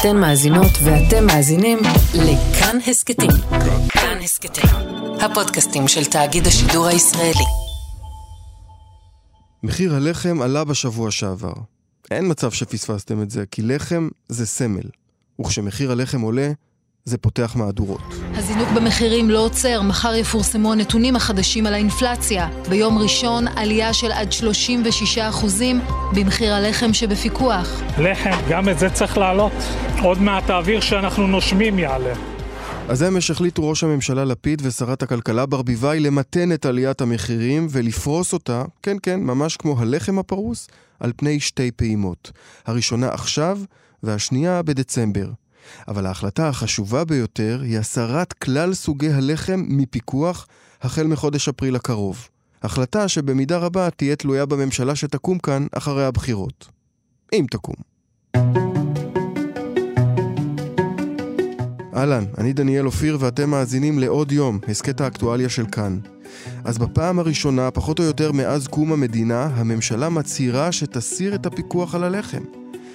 אתן מאזינות ואתם מאזינים לכאן הסכתים. כאן הסכתים, הפודקאסטים של תאגיד השידור הישראלי. מחיר הלחם עלה בשבוע שעבר. אין מצב שפספסתם את זה, כי לחם זה סמל. וכשמחיר הלחם עולה, זה פותח מהדורות. הזינוק במחירים לא עוצר, מחר יפורסמו הנתונים החדשים על האינפלציה. ביום ראשון עלייה של עד 36 אחוזים במחיר הלחם שבפיקוח. לחם, גם את זה צריך להעלות. עוד מעט האוויר שאנחנו נושמים יעלה. אז אמש החליטו ראש הממשלה לפיד ושרת הכלכלה ברביבאי למתן את עליית המחירים ולפרוס אותה, כן כן, ממש כמו הלחם הפרוס, על פני שתי פעימות. הראשונה עכשיו והשנייה בדצמבר. אבל ההחלטה החשובה ביותר היא הסרת כלל סוגי הלחם מפיקוח החל מחודש אפריל הקרוב. החלטה שבמידה רבה תהיה תלויה בממשלה שתקום כאן אחרי הבחירות. אם תקום. אהלן, אני דניאל אופיר ואתם מאזינים לעוד יום, הסכת האקטואליה של כאן. אז בפעם הראשונה, פחות או יותר מאז קום המדינה, הממשלה מצהירה שתסיר את הפיקוח על הלחם.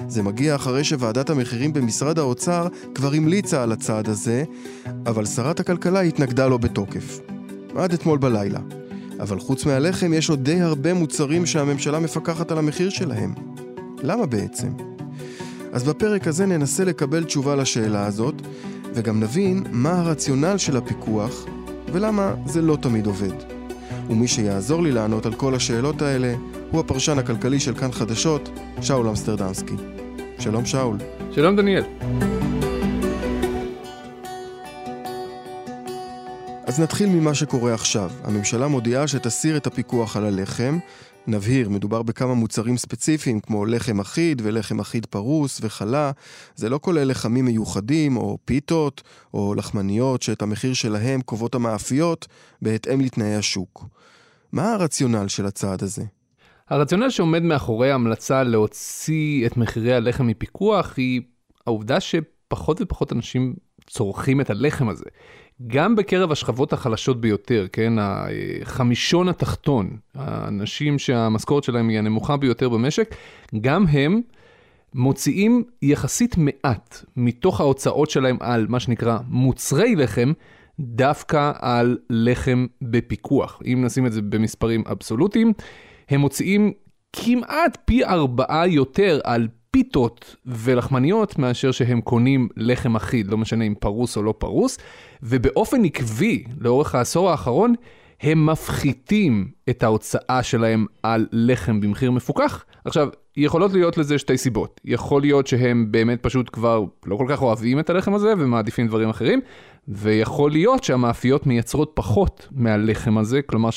זה מגיע אחרי שוועדת המחירים במשרד האוצר כבר המליצה על הצעד הזה, אבל שרת הכלכלה התנגדה לו בתוקף. עד אתמול בלילה. אבל חוץ מהלחם יש עוד די הרבה מוצרים שהממשלה מפקחת על המחיר שלהם. למה בעצם? אז בפרק הזה ננסה לקבל תשובה לשאלה הזאת, וגם נבין מה הרציונל של הפיקוח ולמה זה לא תמיד עובד. ומי שיעזור לי לענות על כל השאלות האלה הוא הפרשן הכלכלי של כאן חדשות, שאול אמסטרדמסקי. שלום שאול. שלום דניאל. אז נתחיל ממה שקורה עכשיו. הממשלה מודיעה שתסיר את הפיקוח על הלחם. נבהיר, מדובר בכמה מוצרים ספציפיים כמו לחם אחיד ולחם אחיד פרוס וחלה. זה לא כולל לחמים מיוחדים או פיתות או לחמניות שאת המחיר שלהם קובעות המאפיות בהתאם לתנאי השוק. מה הרציונל של הצעד הזה? הרציונל שעומד מאחורי ההמלצה להוציא את מחירי הלחם מפיקוח היא העובדה שפחות ופחות אנשים צורכים את הלחם הזה. גם בקרב השכבות החלשות ביותר, כן, החמישון התחתון, האנשים שהמשכורת שלהם היא הנמוכה ביותר במשק, גם הם מוציאים יחסית מעט מתוך ההוצאות שלהם על מה שנקרא מוצרי לחם, דווקא על לחם בפיקוח. אם נשים את זה במספרים אבסולוטיים, הם מוציאים כמעט פי ארבעה יותר על פיתות ולחמניות מאשר שהם קונים לחם אחיד, לא משנה אם פרוס או לא פרוס, ובאופן עקבי, לאורך העשור האחרון, הם מפחיתים את ההוצאה שלהם על לחם במחיר מפוקח. עכשיו, יכולות להיות לזה שתי סיבות. יכול להיות שהם באמת פשוט כבר לא כל כך אוהבים את הלחם הזה ומעדיפים דברים אחרים, ויכול להיות שהמאפיות מייצרות פחות מהלחם הזה, כלומר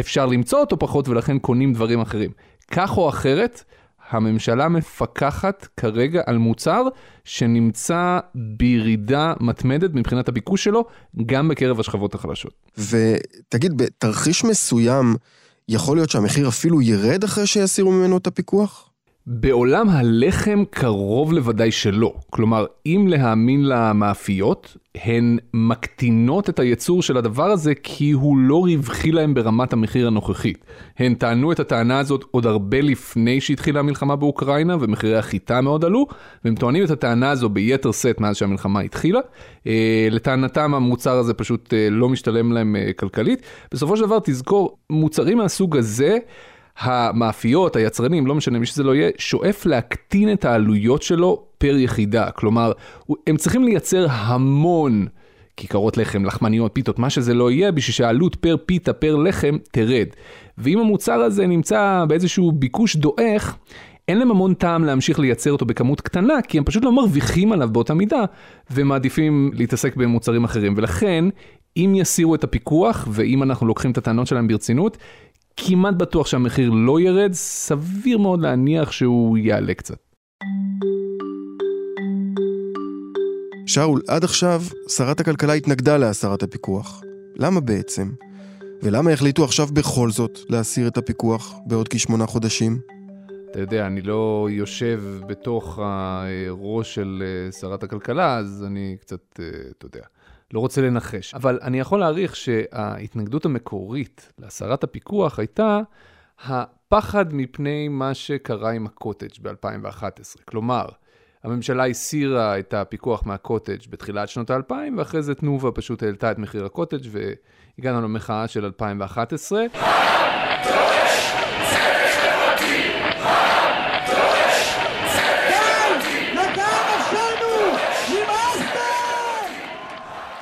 שאפשר למצוא אותו פחות ולכן קונים דברים אחרים. כך או אחרת, הממשלה מפקחת כרגע על מוצר שנמצא בירידה מתמדת מבחינת הביקוש שלו, גם בקרב השכבות החלשות. ותגיד, בתרחיש מסוים, יכול להיות שהמחיר אפילו ירד אחרי שיסירו ממנו את הפיקוח? בעולם הלחם קרוב לוודאי שלא. כלומר, אם להאמין למאפיות, הן מקטינות את הייצור של הדבר הזה כי הוא לא רווחי להם ברמת המחיר הנוכחית. הן טענו את הטענה הזאת עוד הרבה לפני שהתחילה המלחמה באוקראינה ומחירי החיטה מאוד עלו, והם טוענים את הטענה הזו ביתר שאת מאז שהמלחמה התחילה. אה, לטענתם המוצר הזה פשוט אה, לא משתלם להם אה, כלכלית. בסופו של דבר תזכור, מוצרים מהסוג הזה, המאפיות, היצרנים, לא משנה מי שזה לא יהיה, שואף להקטין את העלויות שלו פר יחידה. כלומר, הם צריכים לייצר המון כיכרות לחם, לחמניות, פיתות, מה שזה לא יהיה, בשביל שהעלות פר פיתה, פר לחם, תרד. ואם המוצר הזה נמצא באיזשהו ביקוש דועך, אין להם המון טעם להמשיך לייצר אותו בכמות קטנה, כי הם פשוט לא מרוויחים עליו באותה מידה, ומעדיפים להתעסק במוצרים אחרים. ולכן, אם יסירו את הפיקוח, ואם אנחנו לוקחים את הטענות שלהם ברצינות, כמעט בטוח שהמחיר לא ירד, סביר מאוד להניח שהוא יעלה קצת. שאול, עד עכשיו שרת הכלכלה התנגדה להסרת הפיקוח. למה בעצם? ולמה החליטו עכשיו בכל זאת להסיר את הפיקוח בעוד כשמונה חודשים? אתה יודע, אני לא יושב בתוך הראש של אה, שרת הכלכלה, אז אני קצת, אה, אתה יודע. לא רוצה לנחש. אבל אני יכול להעריך שההתנגדות המקורית להסרת הפיקוח הייתה הפחד מפני מה שקרה עם הקוטג' ב-2011. כלומר, הממשלה הסירה את הפיקוח מהקוטג' בתחילת שנות האלפיים, ואחרי זה תנובה פשוט העלתה את מחיר הקוטג' והגענו למחאה של 2011.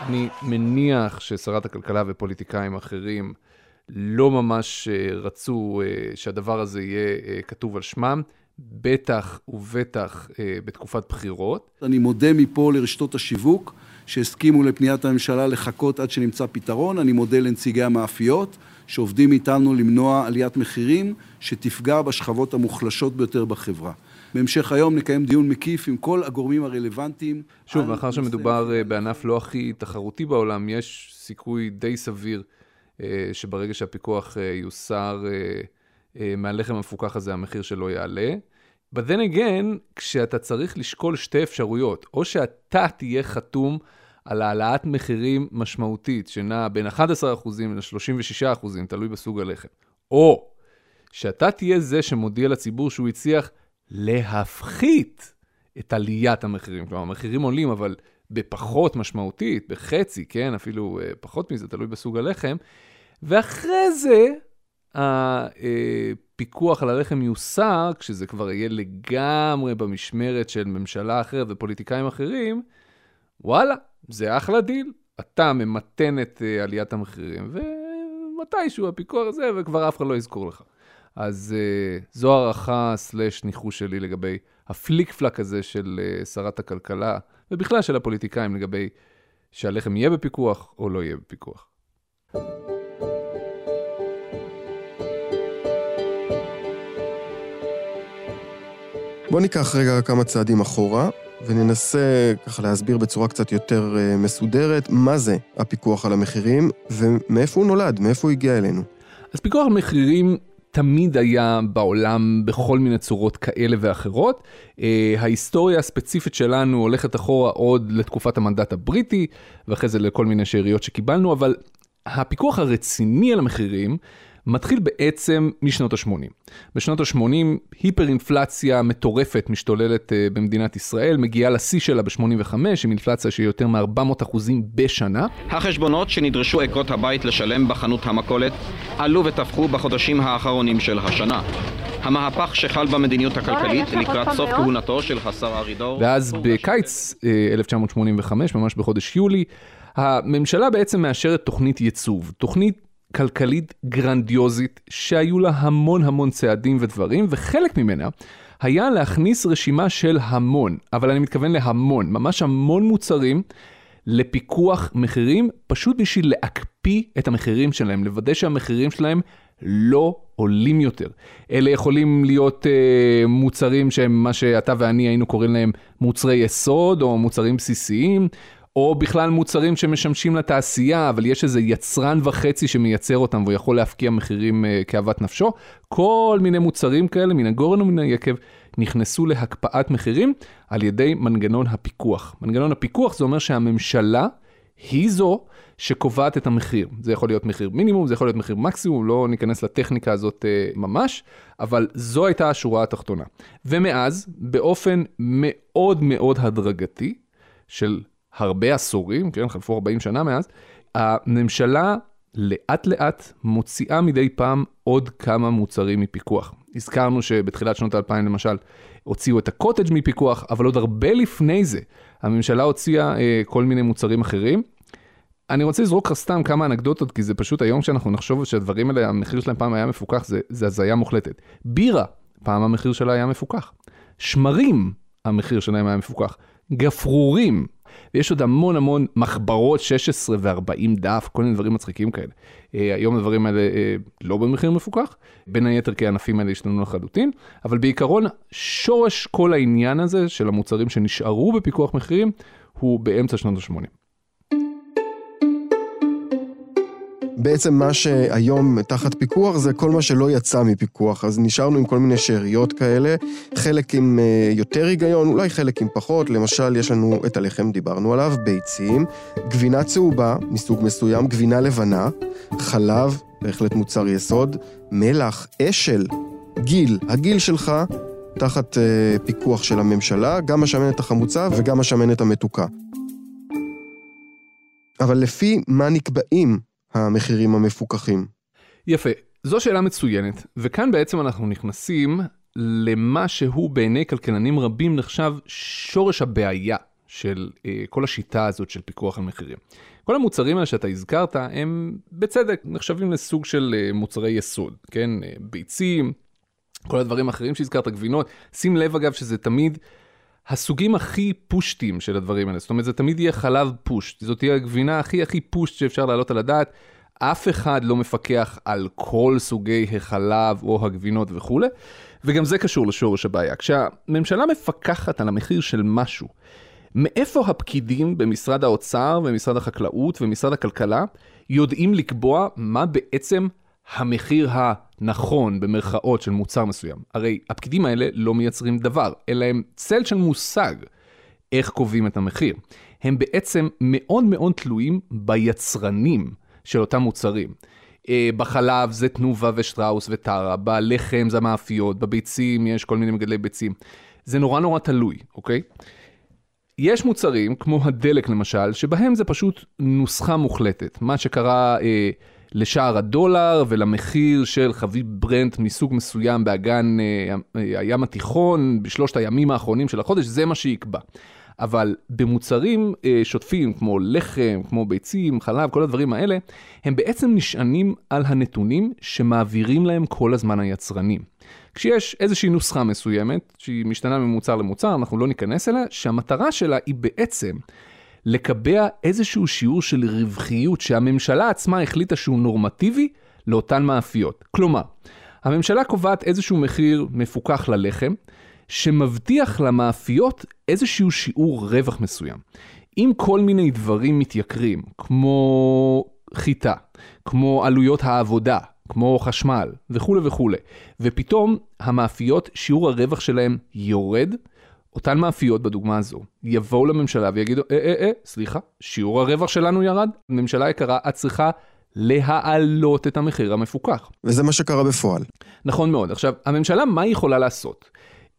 אני מניח ששרת הכלכלה ופוליטיקאים אחרים לא ממש אה, רצו אה, שהדבר הזה יהיה אה, כתוב על שמם, בטח ובטח בתקופת בחירות. אני מודה מפה לרשתות השיווק שהסכימו לפניית הממשלה לחכות עד שנמצא פתרון. אני מודה לנציגי המאפיות שעובדים איתנו למנוע עליית מחירים שתפגע בשכבות המוחלשות ביותר בחברה. בהמשך היום נקיים דיון מקיף עם כל הגורמים הרלוונטיים. שוב, מאחר שמדובר בענף לא הכי תחרותי בעולם, יש סיכוי די סביר אה, שברגע שהפיקוח אה, יוסר אה, מהלחם המפוקח הזה, המחיר שלו יעלה. But then again, כשאתה צריך לשקול שתי אפשרויות, או שאתה תהיה חתום על העלאת מחירים משמעותית, שנעה בין 11% ל-36%, תלוי בסוג הלחם, או שאתה תהיה זה שמודיע לציבור שהוא הצליח להפחית את עליית המחירים. כלומר, המחירים עולים, אבל בפחות משמעותית, בחצי, כן, אפילו פחות מזה, תלוי בסוג הלחם, ואחרי זה, הפיקוח על הלחם יוסר, כשזה כבר יהיה לגמרי במשמרת של ממשלה אחרת ופוליטיקאים אחרים, וואלה, זה אחלה דיל. אתה ממתן את אה, עליית המחירים, ומתישהו הפיקוח הזה, וכבר אף אחד לא יזכור לך. אז אה, זו הערכה סלש ניחוש שלי לגבי הפליק פלק הזה של אה, שרת הכלכלה, ובכלל של הפוליטיקאים לגבי שהלחם יהיה בפיקוח או לא יהיה בפיקוח. בוא ניקח רגע כמה צעדים אחורה, וננסה ככה להסביר בצורה קצת יותר אה, מסודרת מה זה הפיקוח על המחירים, ומאיפה הוא נולד, מאיפה הוא הגיע אלינו. אז פיקוח על מחירים תמיד היה בעולם בכל מיני צורות כאלה ואחרות. Uh, ההיסטוריה הספציפית שלנו הולכת אחורה עוד לתקופת המנדט הבריטי, ואחרי זה לכל מיני שאריות שקיבלנו, אבל הפיקוח הרציני על המחירים מתחיל בעצם משנות ה-80. בשנות ה-80 היפר-אינפלציה מטורפת משתוללת uh, במדינת ישראל, מגיעה לשיא שלה ב-85 עם אינפלציה של יותר מ-400 אחוזים בשנה. החשבונות שנדרשו עקרות הבית לשלם בחנות המכולת עלו ותפחו בחודשים האחרונים של השנה. המהפך שחל במדיניות הכלכלית לקראת סוף כהונתו של השר ארידור. ואז בקיץ 1985, אה, ממש בחודש יולי, הממשלה בעצם מאשרת תוכנית ייצוב, תוכנית כלכלית גרנדיוזית, שהיו לה המון המון צעדים ודברים, וחלק ממנה היה להכניס רשימה של המון, אבל אני מתכוון להמון, ממש המון מוצרים לפיקוח מחירים, פשוט בשביל להקפיא את המחירים שלהם, לוודא שהמחירים שלהם לא עולים יותר. אלה יכולים להיות אה, מוצרים שהם מה שאתה ואני היינו קוראים להם מוצרי יסוד או מוצרים בסיסיים. או בכלל מוצרים שמשמשים לתעשייה, אבל יש איזה יצרן וחצי שמייצר אותם והוא יכול להפקיע מחירים uh, כאוות נפשו. כל מיני מוצרים כאלה, מן הגורן ומן היקב, נכנסו להקפאת מחירים על ידי מנגנון הפיקוח. מנגנון הפיקוח זה אומר שהממשלה היא זו שקובעת את המחיר. זה יכול להיות מחיר מינימום, זה יכול להיות מחיר מקסימום, לא ניכנס לטכניקה הזאת uh, ממש, אבל זו הייתה השורה התחתונה. ומאז, באופן מאוד מאוד הדרגתי, של הרבה עשורים, כן, חלפו 40 שנה מאז, הממשלה לאט לאט מוציאה מדי פעם עוד כמה מוצרים מפיקוח. הזכרנו שבתחילת שנות האלפיים למשל הוציאו את הקוטג' מפיקוח, אבל עוד הרבה לפני זה הממשלה הוציאה אה, כל מיני מוצרים אחרים. אני רוצה לזרוק לך סתם כמה אנקדוטות, כי זה פשוט היום שאנחנו נחשוב שהדברים האלה, המחיר שלהם פעם היה מפוקח, זה, הזיה מוחלטת. בירה, פעם המחיר שלה היה מפוקח. שמרים, המחיר שלהם היה מפוקח. גפרורים, ויש עוד המון המון מחברות 16 ו-40 דף, כל מיני דברים מצחיקים כאלה. Uh, היום הדברים האלה uh, לא במחיר מפוקח, בין היתר כי הענפים האלה השתנו לחלוטין, אבל בעיקרון שורש כל העניין הזה של המוצרים שנשארו בפיקוח מחירים הוא באמצע שנות ה-80. בעצם מה שהיום תחת פיקוח זה כל מה שלא יצא מפיקוח, אז נשארנו עם כל מיני שאריות כאלה, חלק עם אה, יותר היגיון, אולי חלק עם פחות, למשל יש לנו את הלחם, דיברנו עליו, ביצים, גבינה צהובה מסוג מסוים, גבינה לבנה, חלב, בהחלט מוצר יסוד, מלח, אשל, גיל, הגיל שלך תחת אה, פיקוח של הממשלה, גם השמנת החמוצה וגם השמנת המתוקה. אבל לפי מה נקבעים המחירים המפוקחים? יפה, זו שאלה מצוינת, וכאן בעצם אנחנו נכנסים למה שהוא בעיני כלכלנים רבים נחשב שורש הבעיה של אה, כל השיטה הזאת של פיקוח על מחירים. כל המוצרים האלה שאתה הזכרת הם בצדק נחשבים לסוג של אה, מוצרי יסוד, כן? אה, ביצים, כל הדברים האחרים שהזכרת, גבינות. שים לב אגב שזה תמיד הסוגים הכי פושטים של הדברים האלה, זאת אומרת זה תמיד יהיה חלב פושט, זאת תהיה הגבינה הכי הכי פושט שאפשר להעלות על הדעת. אף אחד לא מפקח על כל סוגי החלב או הגבינות וכולי, וגם זה קשור לשורש הבעיה. כשהממשלה מפקחת על המחיר של משהו, מאיפה הפקידים במשרד האוצר ומשרד החקלאות ומשרד הכלכלה יודעים לקבוע מה בעצם המחיר הנכון במרכאות של מוצר מסוים? הרי הפקידים האלה לא מייצרים דבר, אלא הם צל של מושג איך קובעים את המחיר. הם בעצם מאוד מאוד תלויים ביצרנים של אותם מוצרים. אה, בחלב זה תנובה ושטראוס וטרה, בלחם זה המאפיות, בביצים יש כל מיני מגדלי ביצים. זה נורא נורא תלוי, אוקיי? יש מוצרים, כמו הדלק למשל, שבהם זה פשוט נוסחה מוחלטת. מה שקרה אה, לשער הדולר ולמחיר של חביב ברנט מסוג מסוים באגן אה, אה הים התיכון בשלושת הימים האחרונים של החודש, זה מה שיקבע. אבל במוצרים אה, שוטפים כמו לחם, כמו ביצים, חלב, כל הדברים האלה, הם בעצם נשענים על הנתונים שמעבירים להם כל הזמן היצרנים. כשיש איזושהי נוסחה מסוימת, שהיא משתנה ממוצר למוצר, אנחנו לא ניכנס אליה, שהמטרה שלה היא בעצם לקבע איזשהו שיעור של רווחיות שהממשלה עצמה החליטה שהוא נורמטיבי לאותן מאפיות. כלומר, הממשלה קובעת איזשהו מחיר מפוקח ללחם, שמבטיח למאפיות איזשהו שיעור רווח מסוים. אם כל מיני דברים מתייקרים, כמו חיטה, כמו עלויות העבודה, כמו חשמל וכולי וכולי, ופתאום המאפיות, שיעור הרווח שלהם יורד, אותן מאפיות בדוגמה הזו יבואו לממשלה ויגידו, אה אה אה, סליחה, שיעור הרווח שלנו ירד, ממשלה יקרה, את צריכה להעלות את המחיר המפוקח. וזה מה שקרה בפועל. נכון מאוד. עכשיו, הממשלה, מה היא יכולה לעשות?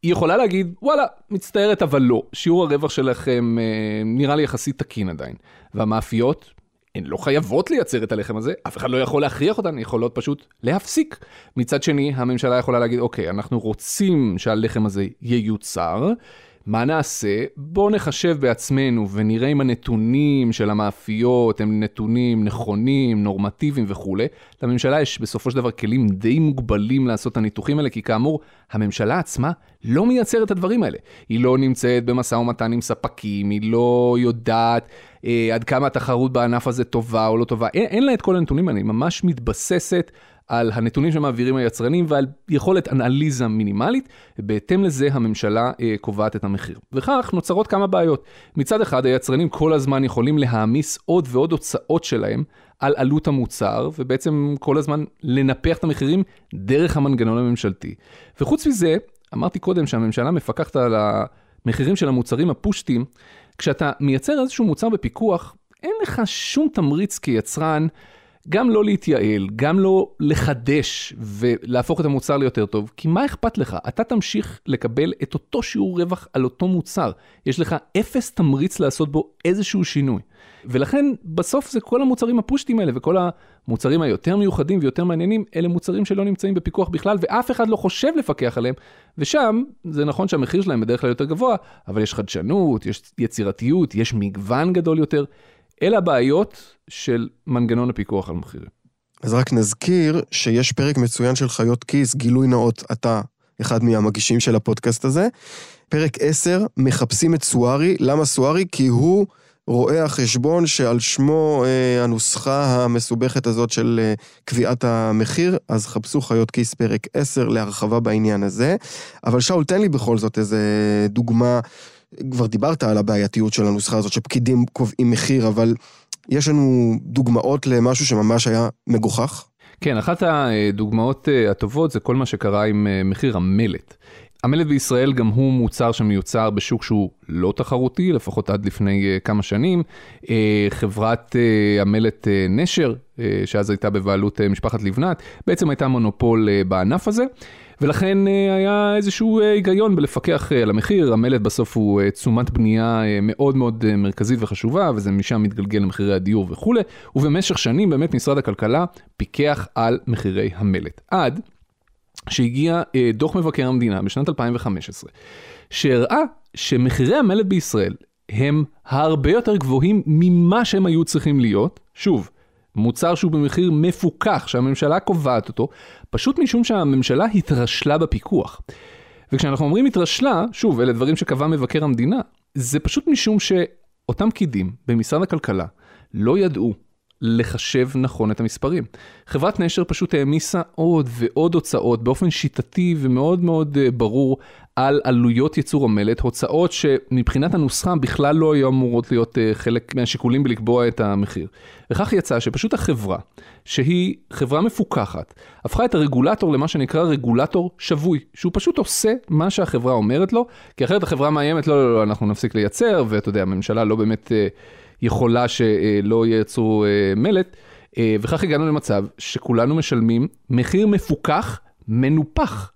היא יכולה להגיד, וואלה, מצטערת אבל לא, שיעור הרווח שלכם אה, נראה לי יחסית תקין עדיין. והמאפיות, הן לא חייבות לייצר את הלחם הזה, אף אחד לא יכול להכריח אותן, יכולות פשוט להפסיק. מצד שני, הממשלה יכולה להגיד, אוקיי, אנחנו רוצים שהלחם הזה ייוצר, מה נעשה? בואו נחשב בעצמנו ונראה אם הנתונים של המאפיות הם נתונים נכונים, נורמטיביים וכולי. לממשלה יש בסופו של דבר כלים די מוגבלים לעשות את הניתוחים האלה, כי כאמור, הממשלה עצמה לא מייצרת את הדברים האלה. היא לא נמצאת במשא ומתן עם ספקים, היא לא יודעת אה, עד כמה התחרות בענף הזה טובה או לא טובה. אין, אין לה את כל הנתונים האלה, היא ממש מתבססת על הנתונים שמעבירים היצרנים ועל יכולת אנליזה מינימלית, ובהתאם לזה הממשלה אה, קובעת את המחיר. וכך נוצרות כמה בעיות. מצד אחד, היצרנים כל הזמן יכולים להעמיס עוד ועוד הוצאות שלהם על עלות המוצר, ובעצם כל הזמן לנפח את המחירים דרך המנגנון הממשלתי. וחוץ מזה, אמרתי קודם שהממשלה מפקחת על המחירים של המוצרים הפושטים, כשאתה מייצר איזשהו מוצר בפיקוח, אין לך שום תמריץ כיצרן גם לא להתייעל, גם לא לחדש ולהפוך את המוצר ליותר טוב, כי מה אכפת לך? אתה תמשיך לקבל את אותו שיעור רווח על אותו מוצר. יש לך אפס תמריץ לעשות בו איזשהו שינוי. ולכן בסוף זה כל המוצרים הפושטים האלה וכל המוצרים היותר מיוחדים ויותר מעניינים, אלה מוצרים שלא נמצאים בפיקוח בכלל ואף אחד לא חושב לפקח עליהם. ושם זה נכון שהמחיר שלהם בדרך כלל יותר גבוה, אבל יש חדשנות, יש יצירתיות, יש מגוון גדול יותר. אלה הבעיות של מנגנון הפיקוח על מחירים. אז רק נזכיר שיש פרק מצוין של חיות כיס, גילוי נאות, אתה אחד מהמגישים של הפודקאסט הזה. פרק 10, מחפשים את סוארי. למה סוארי? כי הוא רואה החשבון שעל שמו אה, הנוסחה המסובכת הזאת של אה, קביעת המחיר, אז חפשו חיות כיס פרק 10 להרחבה בעניין הזה. אבל שאול, תן לי בכל זאת איזה דוגמה כבר דיברת על הבעייתיות של הנוסחה הזאת, שפקידים קובעים מחיר, אבל יש לנו דוגמאות למשהו שממש היה מגוחך? כן, אחת הדוגמאות אה, הטובות זה כל מה שקרה עם אה, מחיר המלט. המלט בישראל גם הוא מוצר שמיוצר בשוק שהוא לא תחרותי, לפחות עד לפני uh, כמה שנים. חברת המלט נשר, שאז הייתה בבעלות משפחת לבנת, בעצם הייתה מונופול בענף הזה. ולכן אה, היה איזשהו אה, היגיון בלפקח אה, על המחיר, המלט בסוף הוא תשומת בנייה מאוד מאוד מרכזית וחשובה, וזה משם מתגלגל למחירי הדיור וכולי, ובמשך שנים באמת משרד הכלכלה פיקח על מחירי המלט. עד שהגיע דוח מבקר המדינה בשנת 2015, שהראה שמחירי המלט בישראל הם הרבה יותר גבוהים ממה שהם היו צריכים להיות. שוב, מוצר שהוא במחיר מפוקח, שהממשלה קובעת אותו, פשוט משום שהממשלה התרשלה בפיקוח. וכשאנחנו אומרים התרשלה, שוב, אלה דברים שקבע מבקר המדינה, זה פשוט משום שאותם פקידים במשרד הכלכלה לא ידעו לחשב נכון את המספרים. חברת נשר פשוט העמיסה עוד ועוד הוצאות באופן שיטתי ומאוד מאוד אה, ברור על עלויות ייצור המלט, הוצאות שמבחינת הנוסחה בכלל לא היו אמורות להיות אה, חלק מהשיקולים בלקבוע את המחיר. וכך יצא שפשוט החברה, שהיא חברה מפוקחת, הפכה את הרגולטור למה שנקרא רגולטור שבוי, שהוא פשוט עושה מה שהחברה אומרת לו, כי אחרת החברה מאיימת, לא, לא, לא, אנחנו נפסיק לייצר, ואתה יודע, הממשלה לא באמת אה, יכולה שלא ייצרו אה, מלט, וכך הגענו למצב שכולנו משלמים מחיר מפוקח, מנופח.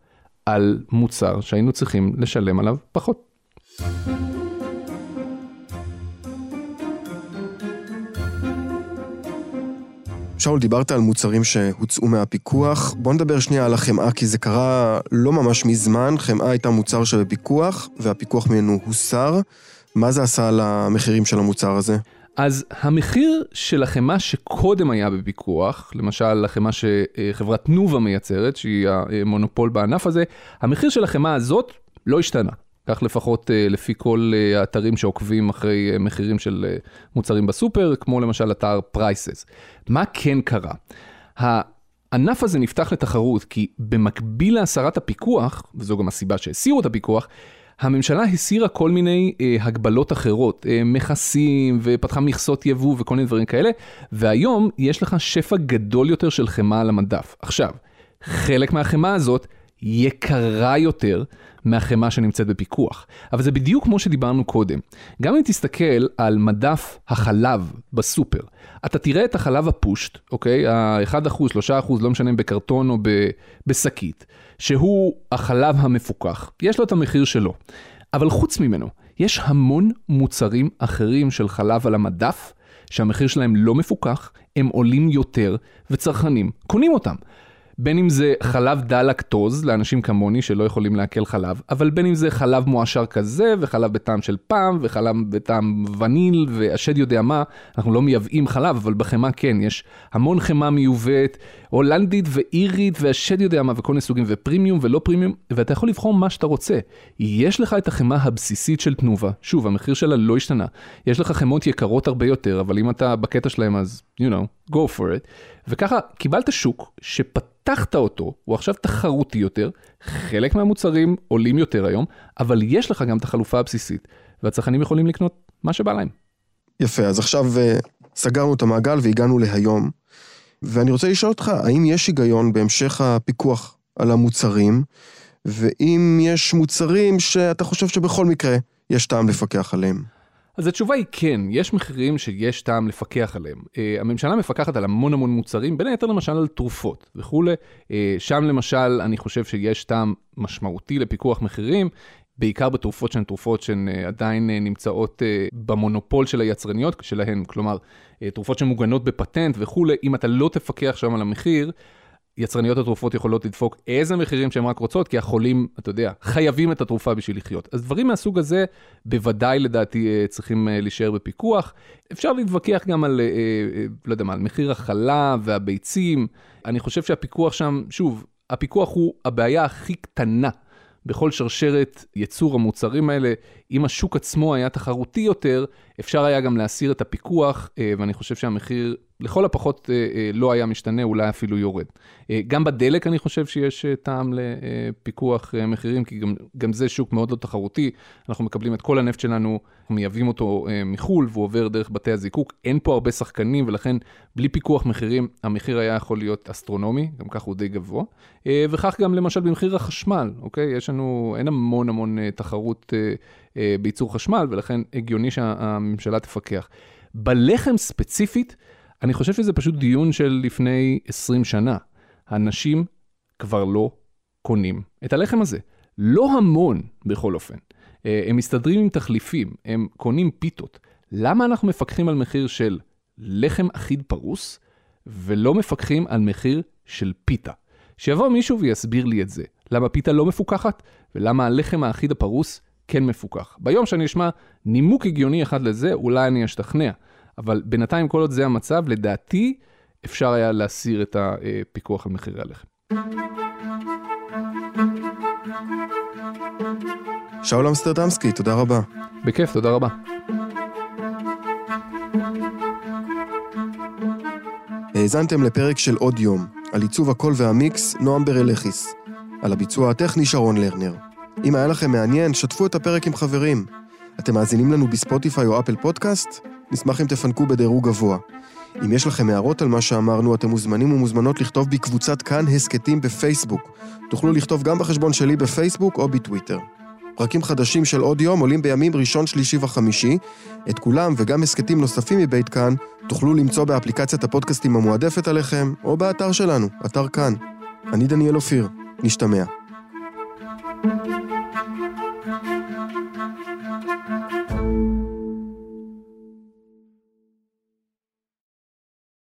על מוצר שהיינו צריכים לשלם עליו פחות. שאול, דיברת על מוצרים שהוצאו מהפיקוח. בוא נדבר שנייה על החמאה, כי זה קרה לא ממש מזמן. חמאה הייתה מוצר שבפיקוח, והפיקוח ממנו הוסר. מה זה עשה למחירים של המוצר הזה? אז המחיר של החמאה שקודם היה בפיקוח, למשל החמאה שחברת תנובה מייצרת, שהיא המונופול בענף הזה, המחיר של החמאה הזאת לא השתנה. כך לפחות אה, לפי כל אה, האתרים שעוקבים אחרי אה, מחירים של מוצרים בסופר, כמו למשל אתר פרייסס. מה כן קרה? הענף הזה נפתח לתחרות כי במקביל להסרת הפיקוח, וזו גם הסיבה שהסירו את הפיקוח, הממשלה הסירה כל מיני אה, הגבלות אחרות, אה, מכסים ופתחה מכסות יבוא וכל מיני דברים כאלה, והיום יש לך שפע גדול יותר של חמאה על המדף. עכשיו, חלק מהחמאה הזאת יקרה יותר מהחמאה שנמצאת בפיקוח. אבל זה בדיוק כמו שדיברנו קודם. גם אם תסתכל על מדף החלב בסופר, אתה תראה את החלב הפושט, אוקיי? ה-1%, 3%, לא משנה אם בקרטון או בשקית, שהוא החלב המפוקח. יש לו את המחיר שלו. אבל חוץ ממנו, יש המון מוצרים אחרים של חלב על המדף, שהמחיר שלהם לא מפוקח, הם עולים יותר, וצרכנים קונים אותם. בין אם זה חלב דל לקטוז לאנשים כמוני שלא יכולים לעכל חלב, אבל בין אם זה חלב מועשר כזה, וחלב בטעם של פעם, וחלב בטעם וניל, והשד יודע מה, אנחנו לא מייבאים חלב, אבל בחמאה כן, יש המון חמאה מיובאת, הולנדית ואירית, והשד יודע מה, וכל מיני סוגים, ופרימיום ולא פרימיום, ואתה יכול לבחור מה שאתה רוצה. יש לך את החמאה הבסיסית של תנובה, שוב, המחיר שלה לא השתנה. יש לך חמאות יקרות הרבה יותר, אבל אם אתה בקטע שלהם אז, you know, go for it. וככה קיבלת שוק שפתחת אותו, הוא עכשיו תחרותי יותר, חלק מהמוצרים עולים יותר היום, אבל יש לך גם את החלופה הבסיסית, והצרכנים יכולים לקנות מה שבא להם. יפה, אז עכשיו uh, סגרנו את המעגל והגענו להיום, ואני רוצה לשאול אותך, האם יש היגיון בהמשך הפיקוח על המוצרים, ואם יש מוצרים שאתה חושב שבכל מקרה יש טעם לפקח עליהם? אז התשובה היא כן, יש מחירים שיש טעם לפקח עליהם. Uh, הממשלה מפקחת על המון המון מוצרים, בין היתר למשל על תרופות וכולי. Uh, שם למשל אני חושב שיש טעם משמעותי לפיקוח מחירים. בעיקר בתרופות שהן תרופות שהן uh, עדיין נמצאות במונופול של היצרניות שלהן, כלומר, תרופות שמוגנות בפטנט וכולי, אם אתה לא תפקח שם על המחיר, יצרניות התרופות יכולות לדפוק איזה מחירים שהן רק רוצות, כי החולים, אתה יודע, חייבים את התרופה בשביל לחיות. אז דברים מהסוג הזה, בוודאי לדעתי אה, צריכים אה, להישאר בפיקוח. אפשר להתווכח גם על, אה, לא יודע מה, על מחיר החלב והביצים. אני חושב שהפיקוח שם, שוב, הפיקוח הוא הבעיה הכי קטנה בכל שרשרת ייצור המוצרים האלה, אם השוק עצמו היה תחרותי יותר, אפשר היה גם להסיר את הפיקוח, ואני חושב שהמחיר לכל הפחות אה, אה, לא היה משתנה, אולי אפילו יורד. גם בדלק אני חושב שיש טעם לפיקוח מחירים, כי גם, גם זה שוק מאוד לא תחרותי. אנחנו מקבלים את כל הנפט שלנו, מייבאים אותו מחו"ל, והוא עובר דרך בתי הזיקוק. אין פה הרבה שחקנים, ולכן בלי פיקוח מחירים, המחיר היה יכול להיות אסטרונומי, גם ככה הוא די גבוה. וכך גם למשל במחיר החשמל, אוקיי? יש לנו, אין המון המון תחרות אה, בייצור חשמל, ולכן הגיוני שהממשלה תפקח. בלחם ספציפית, אני חושב שזה פשוט דיון של לפני 20 שנה. הנשים כבר לא קונים את הלחם הזה. לא המון, בכל אופן. אה, הם מסתדרים עם תחליפים, הם קונים פיתות. למה אנחנו מפקחים על מחיר של לחם אחיד פרוס, ולא מפקחים על מחיר של פיתה? שיבוא מישהו ויסביר לי את זה. למה פיתה לא מפוקחת, ולמה הלחם האחיד הפרוס כן מפוקח. ביום שאני אשמע נימוק הגיוני אחד לזה, אולי אני אשתכנע. אבל בינתיים, כל עוד זה המצב, לדעתי, אפשר היה להסיר את הפיקוח על מחירי הלחם. שאול אמסטרדמסקי, תודה רבה. בכיף, תודה רבה. האזנתם לפרק של עוד יום, על עיצוב הקול והמיקס, נועם ברלכיס. על הביצוע הטכני, שרון לרנר. אם היה לכם מעניין, שתפו את הפרק עם חברים. אתם מאזינים לנו בספוטיפיי או אפל פודקאסט? נשמח אם תפנקו בדירוג גבוה. אם יש לכם הערות על מה שאמרנו, אתם מוזמנים ומוזמנות לכתוב בקבוצת כאן הסכתים בפייסבוק. תוכלו לכתוב גם בחשבון שלי בפייסבוק או בטוויטר. פרקים חדשים של עוד יום עולים בימים ראשון, שלישי וחמישי. את כולם וגם הסכתים נוספים מבית כאן תוכלו למצוא באפליקציית הפודקאסטים המועדפת עליכם, או באתר שלנו, אתר כאן. אני דניאל אופיר, נשתמע. thank you